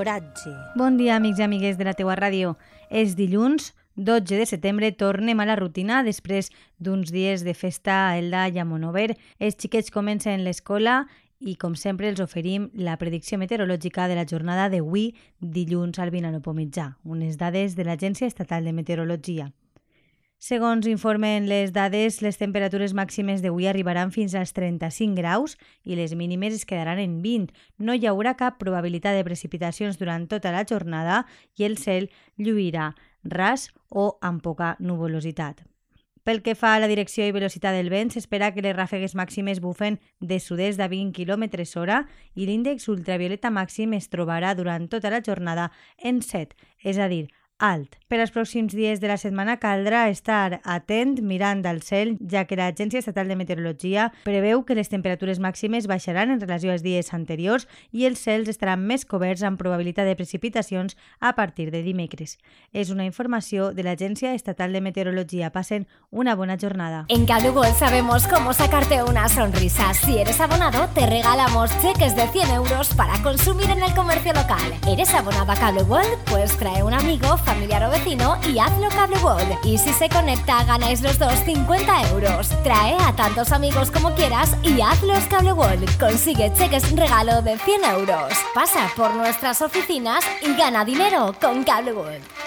L'oratge. Bon dia, amics i amigues de la teua ràdio. És dilluns, 12 de setembre, tornem a la rutina després d'uns dies de festa a Elda i a Monover. Els xiquets comencen l'escola i, com sempre, els oferim la predicció meteorològica de la jornada d'avui, dilluns al Vinalopó mitjà, unes dades de l'Agència Estatal de Meteorologia. Segons informen les dades, les temperatures màximes d'avui arribaran fins als 35 graus i les mínimes es quedaran en 20. No hi haurà cap probabilitat de precipitacions durant tota la jornada i el cel lluirà ras o amb poca nuvolositat. Pel que fa a la direcció i velocitat del vent, s'espera que les ràfegues màximes bufen de sud-est a 20 km hora i l'índex ultravioleta màxim es trobarà durant tota la jornada en 7, és a dir, alt. Per als pròxims dies de la setmana caldrà estar atent mirant al cel, ja que l'Agència Estatal de Meteorologia preveu que les temperatures màximes baixaran en relació als dies anteriors i els cels estaran més coberts amb probabilitat de precipitacions a partir de dimecres. És una informació de l'Agència Estatal de Meteorologia. Passen una bona jornada. En Cable World sabemos cómo sacarte una sonrisa. Si eres abonado, te regalamos cheques de 100 euros para consumir en el comercio local. ¿Eres abonado a Cable World? Pues trae un amigo, familiar o vecino y hazlo Cable World. Y si se conecta, ganáis los dos 50 euros. Trae a tantos amigos como quieras y hazlos Cable World. Consigue cheques regalo de 100 euros. Pasa por nuestras oficinas y gana dinero con Cable World.